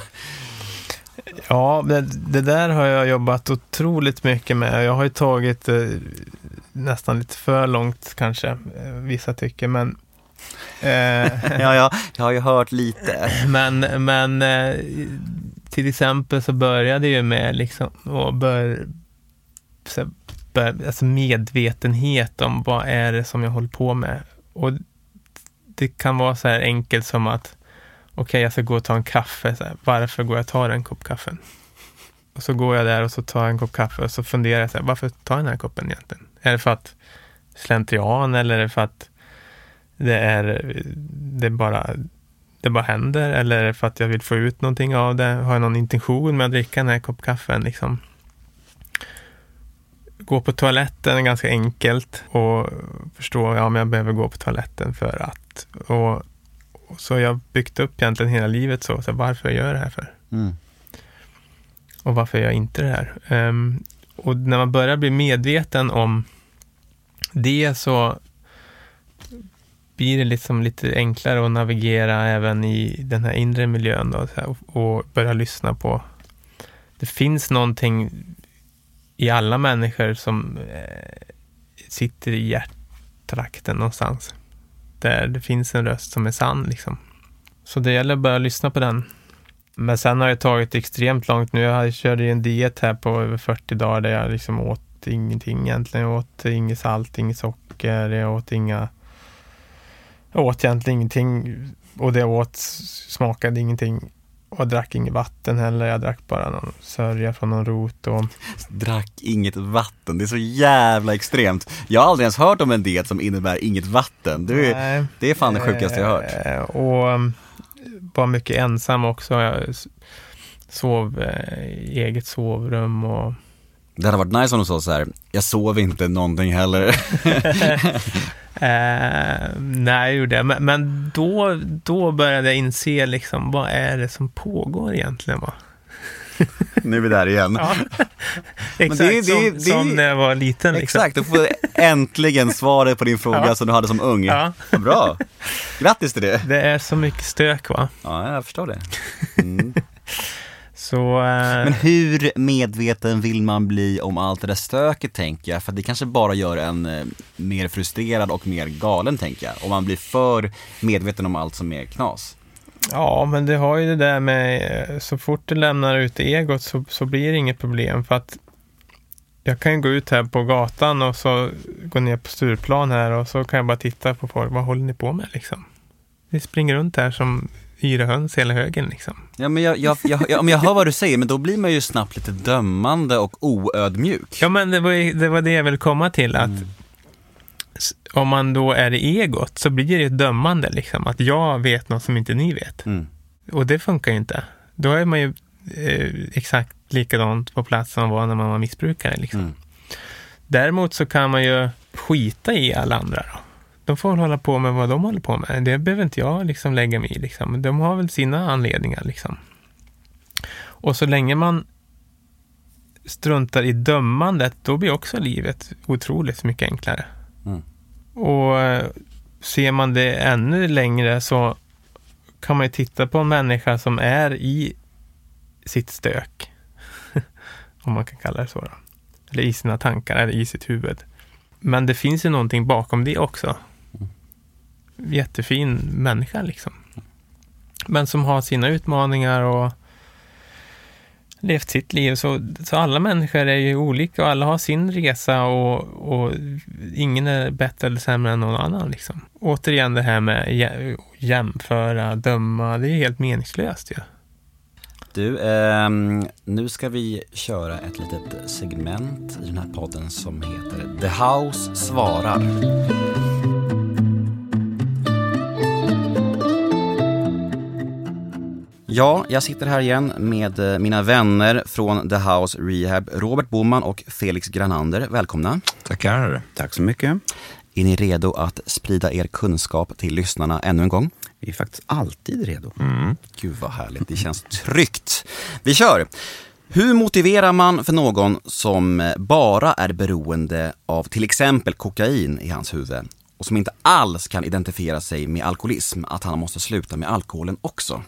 Ja, det, det, där har jag jobbat otroligt mycket med. Jag har ju tagit eh, nästan lite för långt kanske, eh, vissa tycker, men eh, ja, ja, jag har ju hört lite. Men, men eh, till exempel så började ju med liksom, och bör, så, bör, alltså medvetenhet om vad är det som jag håller på med. Och det kan vara så här enkelt som att okay, jag ska gå och ta en kaffe. Så här, varför går jag och tar en kopp kaffe? Och så går jag där och så tar jag en kopp kaffe och så funderar jag, så här, varför tar jag den här koppen egentligen? Är det för att slentrian eller är det för att det är, det bara, det bara händer? Eller är det för att jag vill få ut någonting av det? Har jag någon intention med att dricka den här kopp kaffen? Liksom? Gå på toaletten är ganska enkelt och förstå, ja men jag behöver gå på toaletten för att. Och så jag har byggt upp egentligen hela livet så, så varför jag gör det här för. Mm. Och varför jag inte det här. Um, och när man börjar bli medveten om det så blir det liksom lite enklare att navigera även i den här inre miljön då, och börja lyssna på. Det finns någonting i alla människor som eh, sitter i hjärttrakten någonstans där det finns en röst som är sann. Liksom. Så det gäller att börja lyssna på den. Men sen har det tagit extremt långt nu. Jag körde en diet här på över 40 dagar där jag liksom åt ingenting egentligen. Jag åt inget salt, inget socker, jag åt inga... Jag åt egentligen ingenting och det jag åt smakade ingenting. Och drack inget vatten heller, jag drack bara någon sörja från någon rot och... Drack inget vatten, det är så jävla extremt. Jag har aldrig ens hört om en diet som innebär inget vatten. Det är, det är fan det sjukaste jag har hört. Eh, och um, var mycket ensam också. Jag sov eh, i eget sovrum och det hade varit nice om du sa så här, jag sov inte någonting heller. eh, nej, jag gjorde men, men då, då började jag inse liksom, vad är det som pågår egentligen? Va? nu är vi där igen. Ja. Exakt, det, det, som, det, som när jag var liten. Liksom. Exakt, du får äntligen svaret på din fråga ja. som du hade som ung. Ja. Bra, grattis till det. Det är så mycket stök va? Ja, jag förstår det. Mm. Så, eh... Men hur medveten vill man bli om allt det där stöket tänker jag? För det kanske bara gör en eh, mer frustrerad och mer galen tänker jag. Om man blir för medveten om allt som är knas. Ja, men det har ju det där med eh, så fort du lämnar ut egot så, så blir det inget problem för att jag kan ju gå ut här på gatan och så gå ner på Stureplan här och så kan jag bara titta på folk. Vad håller ni på med liksom? Ni springer runt här som yra höns hela högen liksom. Ja men jag, jag, jag, jag, jag hör vad du säger, men då blir man ju snabbt lite dömande och oödmjuk. Ja men det var det, var det jag ville komma till, att mm. om man då är i egot så blir det ett dömande liksom, att jag vet något som inte ni vet. Mm. Och det funkar ju inte. Då är man ju eh, exakt likadant på plats som man var när man var missbrukare. Liksom. Mm. Däremot så kan man ju skita i alla andra. Då. De får väl hålla på med vad de håller på med. Det behöver inte jag liksom lägga mig i. Liksom. De har väl sina anledningar. Liksom. Och så länge man struntar i dömandet, då blir också livet otroligt mycket enklare. Mm. Och eh, ser man det ännu längre så kan man ju titta på en människa som är i sitt stök. Om man kan kalla det så. Då. Eller i sina tankar, eller i sitt huvud. Men det finns ju någonting bakom det också. Jättefin människa liksom. Men som har sina utmaningar och levt sitt liv. Så, så alla människor är ju olika och alla har sin resa och, och ingen är bättre eller sämre än någon annan. Liksom. Återigen det här med jämföra, döma, det är helt meningslöst ju. Du, eh, nu ska vi köra ett litet segment i den här podden som heter The House svarar. Ja, jag sitter här igen med eh, mina vänner från The House Rehab, Robert Boman och Felix Granander. Välkomna. Tackar. Tack så mycket. Är ni redo att sprida er kunskap till lyssnarna ännu en gång? Vi är faktiskt alltid redo. Gud vad härligt, det känns tryggt. Vi kör! Hur motiverar man för någon som bara är beroende av till exempel kokain i hans huvud och som inte alls kan identifiera sig med alkoholism, att han måste sluta med alkoholen också?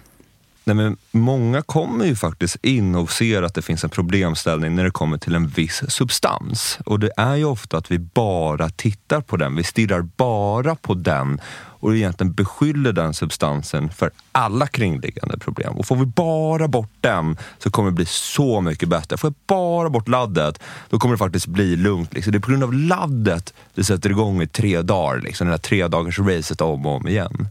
Nej, men många kommer ju faktiskt in och ser att det finns en problemställning när det kommer till en viss substans. Och det är ju ofta att vi bara tittar på den. Vi stirrar bara på den och egentligen beskyller den substansen för alla kringliggande problem. Och får vi bara bort den så kommer det bli så mycket bättre. Får jag bara bort laddet, då kommer det faktiskt bli lugnt. Liksom. Det är på grund av laddet det sätter igång i tre dagar, liksom. det här tre dagars racet om och om igen.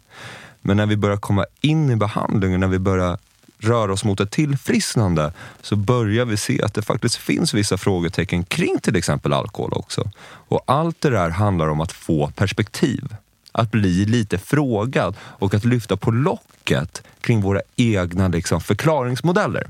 Men när vi börjar komma in i behandlingen, när vi börjar röra oss mot ett tillfrisknande så börjar vi se att det faktiskt finns vissa frågetecken kring till exempel alkohol också. Och allt det där handlar om att få perspektiv. Att bli lite frågad och att lyfta på locket kring våra egna liksom, förklaringsmodeller.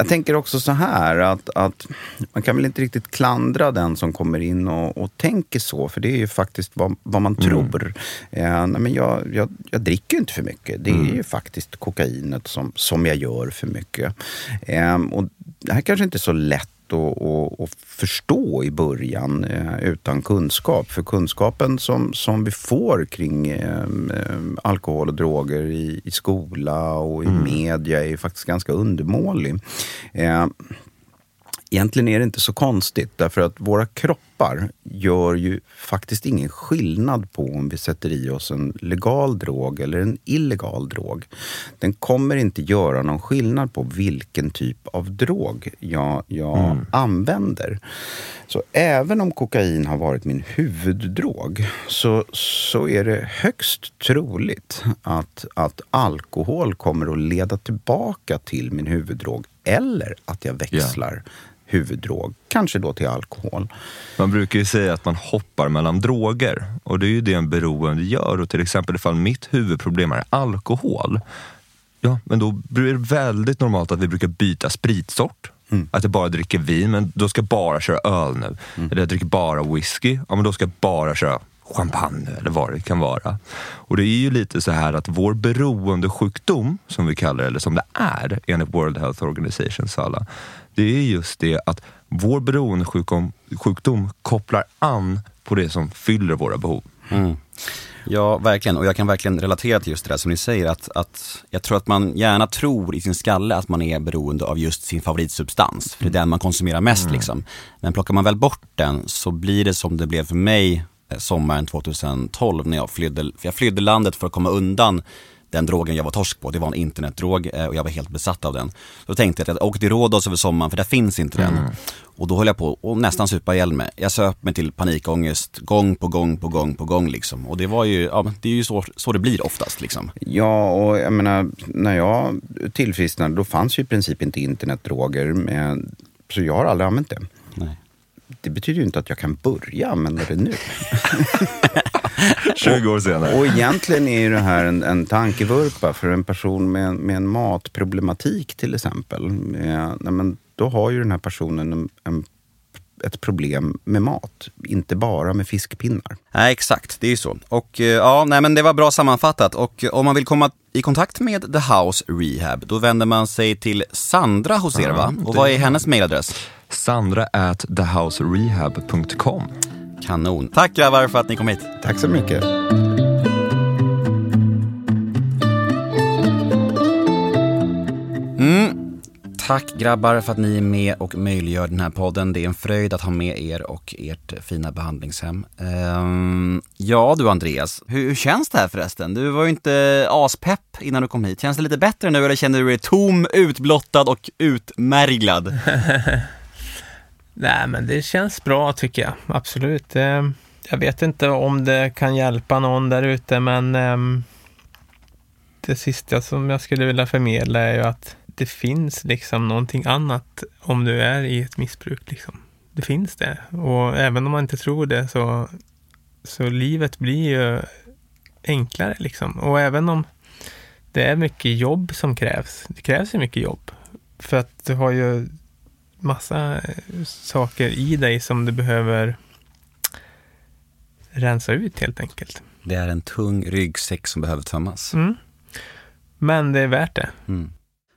Jag tänker också så här att, att man kan väl inte riktigt klandra den som kommer in och, och tänker så, för det är ju faktiskt vad, vad man tror. Eh, men jag, jag, jag dricker inte för mycket. Det är ju faktiskt kokainet som, som jag gör för mycket. Eh, och det här kanske inte är så lätt att, att, att förstå i början eh, utan kunskap. För kunskapen som, som vi får kring eh, eh, alkohol och droger i, i skola och i media är faktiskt ganska undermålig. Egentligen är det inte så konstigt därför att våra kroppar gör ju faktiskt ingen skillnad på om vi sätter i oss en legal drog eller en illegal drog. Den kommer inte göra någon skillnad på vilken typ av drog jag, jag använder. Så även om kokain har varit min huvuddrog så, så är det högst troligt att, att alkohol kommer att leda tillbaka till min huvuddrog eller att jag växlar huvuddrog, kanske då till alkohol. Man brukar ju säga att man hoppar mellan droger och det är ju det en beroende gör. Och till exempel ifall mitt huvudproblem är alkohol, ja, men då blir det väldigt normalt att vi brukar byta spritsort. Att jag bara dricker vin, men då ska jag bara köra öl nu. Eller jag dricker bara whisky, ja men då ska jag bara köra champagne eller vad det kan vara. Och det är ju lite så här att vår beroendesjukdom, som vi kallar det, eller som det är enligt World Health Organization alla, det är just det att vår beroendesjukdom sjukdom kopplar an på det som fyller våra behov. Mm. Ja, verkligen. Och jag kan verkligen relatera till just det där som ni säger att, att jag tror att man gärna tror i sin skalle att man är beroende av just sin favoritsubstans. För det är den man konsumerar mest liksom. Men plockar man väl bort den så blir det som det blev för mig eh, sommaren 2012 när jag flydde, jag flydde landet för att komma undan den drogen jag var torsk på. Det var en internetdrog eh, och jag var helt besatt av den. Då tänkte jag att jag åker till Rhodos över sommaren för där finns inte den. Och då höll jag på och nästan supa ihjäl mig. Jag söp mig till panikångest gång på gång på gång på gång liksom. Och det var ju, ja det är ju så, så det blir oftast liksom. Ja, och jag menar, när jag tillfrisknade då fanns ju i princip inte internetdroger. Men, så jag har aldrig använt det. Nej. Det betyder ju inte att jag kan börja använda det nu. 20 år senare. Och egentligen är ju det här en, en tankevurpa för en person med, med en matproblematik till exempel. Nej, men då har ju den här personen en, en, ett problem med mat, inte bara med fiskpinnar. Nej, exakt. Det är ju så. Och eh, ja, nej men det var bra sammanfattat. Och eh, om man vill komma i kontakt med The House Rehab, då vänder man sig till Sandra hos er, va? Och vad är hennes mailadress? Sandra at thehouserehab.com. Kanon. Tack grabbar för att ni kom hit. Tack så mycket. Mm. Tack grabbar för att ni är med och möjliggör den här podden. Det är en fröjd att ha med er och ert fina behandlingshem. Ehm, ja du Andreas, hur, hur känns det här förresten? Du var ju inte aspepp innan du kom hit. Känns det lite bättre nu eller känner du dig tom, utblottad och utmärglad? Nej, men det känns bra tycker jag. Absolut. Ehm, jag vet inte om det kan hjälpa någon där ute, men ehm, det sista som jag skulle vilja förmedla är ju att det finns liksom någonting annat om du är i ett missbruk. Liksom. Det finns det. Och även om man inte tror det så, så livet blir ju enklare. Liksom. Och även om det är mycket jobb som krävs. Det krävs ju mycket jobb. För att du har ju massa eh, saker i dig som du behöver rensa ut helt enkelt. Det är en tung ryggsäck som behöver tömmas. Mm. Men det är värt det. Mm.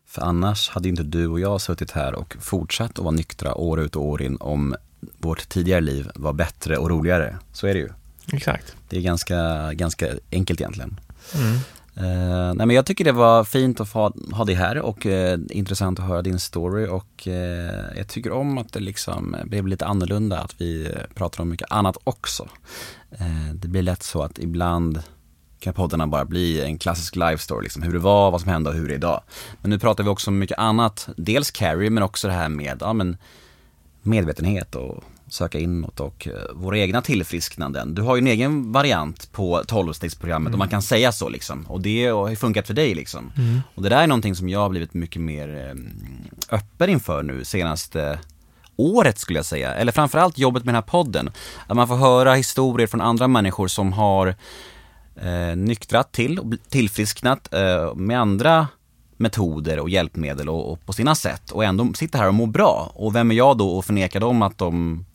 För annars hade inte du och jag suttit här och fortsatt att vara nyktra år ut och år in om vårt tidigare liv var bättre och roligare. Så är det ju. Exakt. Det är ganska, ganska enkelt egentligen. Mm. Uh, nej men jag tycker det var fint att få ha, ha dig här och uh, intressant att höra din story och uh, jag tycker om att det liksom blev lite annorlunda, att vi pratar om mycket annat också. Det blir lätt så att ibland kan poddarna bara bli en klassisk live story, liksom hur det var, vad som hände och hur det är idag. Men nu pratar vi också om mycket annat, dels Carrie men också det här med ja, men medvetenhet och söka inåt och eh, våra egna tillfrisknanden. Du har ju en egen variant på 12-stegsprogrammet om man kan säga så liksom. Och det har funkat för dig liksom. Mm. Och det där är någonting som jag har blivit mycket mer eh, öppen inför nu senaste året skulle jag säga. Eller framförallt jobbet med den här podden. Att man får höra historier från andra människor som har eh, nyktrat till och tillfrisknat eh, med andra metoder och hjälpmedel och, och på sina sätt och ändå sitter här och mår bra. Och vem är jag då och förneka dem att de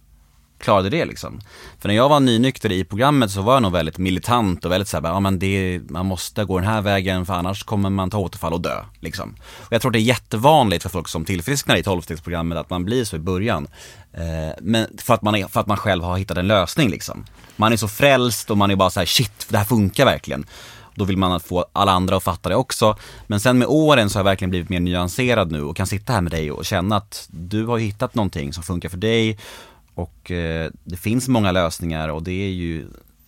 klarade det liksom. För när jag var nynykter i programmet så var jag nog väldigt militant och väldigt såhär, ja men det, man måste gå den här vägen för annars kommer man ta återfall och dö liksom. Och jag tror det är jättevanligt för folk som tillfrisknar i 12-stegsprogrammet att man blir så i början. Eh, men för att, man är, för att man själv har hittat en lösning liksom. Man är så frälst och man är bara så här: shit, det här funkar verkligen. Då vill man få alla andra att fatta det också. Men sen med åren så har jag verkligen blivit mer nyanserad nu och kan sitta här med dig och känna att du har hittat någonting som funkar för dig och eh, det finns många lösningar och det är ju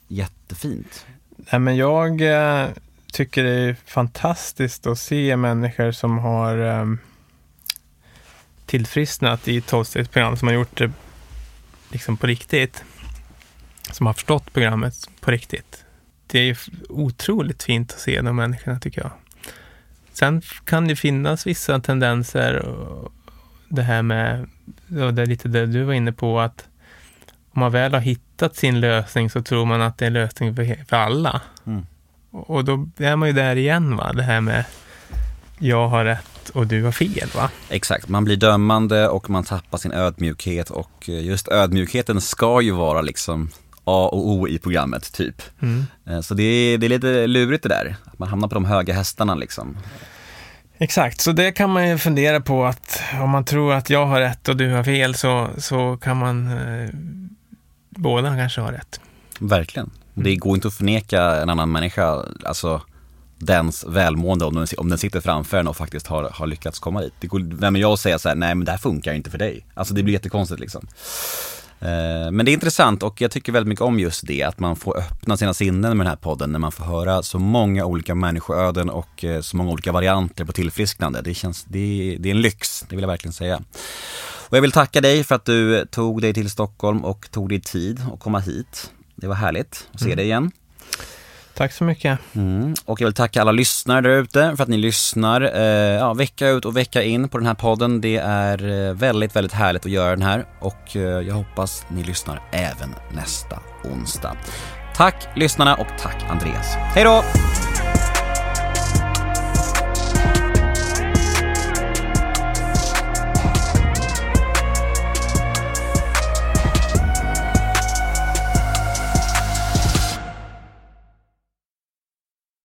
jättefint. Nej, men jag eh, tycker det är fantastiskt att se människor som har eh, tillfrisknat i ett tolvstegsprogram, som har gjort det liksom på riktigt. Som har förstått programmet på riktigt. Det är otroligt fint att se de människorna tycker jag. Sen kan det finnas vissa tendenser, och det här med, det är lite det du var inne på, att om man väl har hittat sin lösning så tror man att det är en lösning för, för alla. Mm. Och och då är man ju där igen, va? det här med jag har rätt och du har fel. va? Exakt, man blir dömande och man tappar sin ödmjukhet och eh, just ödmjukheten ska ju vara liksom A och O i programmet typ. Mm. Eh, Så det är, det är lite lurigt det där, att man hamnar på de höga hästarna liksom. Exakt, så det kan man ju fundera på att om man tror att jag har rätt och du har fel så, så kan man eh, båda kanske ha rätt. Verkligen. Det går inte att förneka en annan människa, alltså dens välmående om den, om den sitter framför en och faktiskt har, har lyckats komma dit. Det går, vem är jag att säga så här, nej men det här funkar inte för dig. Alltså det blir jättekonstigt liksom. Eh, Men det är intressant och jag tycker väldigt mycket om just det, att man får öppna sina sinnen med den här podden när man får höra så många olika människoöden och eh, så många olika varianter på tillfrisknande. Det känns, det är, det är en lyx, det vill jag verkligen säga. Och jag vill tacka dig för att du tog dig till Stockholm och tog dig tid att komma hit. Det var härligt att se Mm. dig igen. Tack så mycket. Mm. Och jag vill tacka alla lyssnare där ute för att ni lyssnar eh, ja, vecka ut och vecka in på den här podden. Det är eh, väldigt, väldigt härligt att göra den här och eh, jag hoppas ni lyssnar även nästa onsdag. Tack lyssnarna och tack Andreas. Hej då!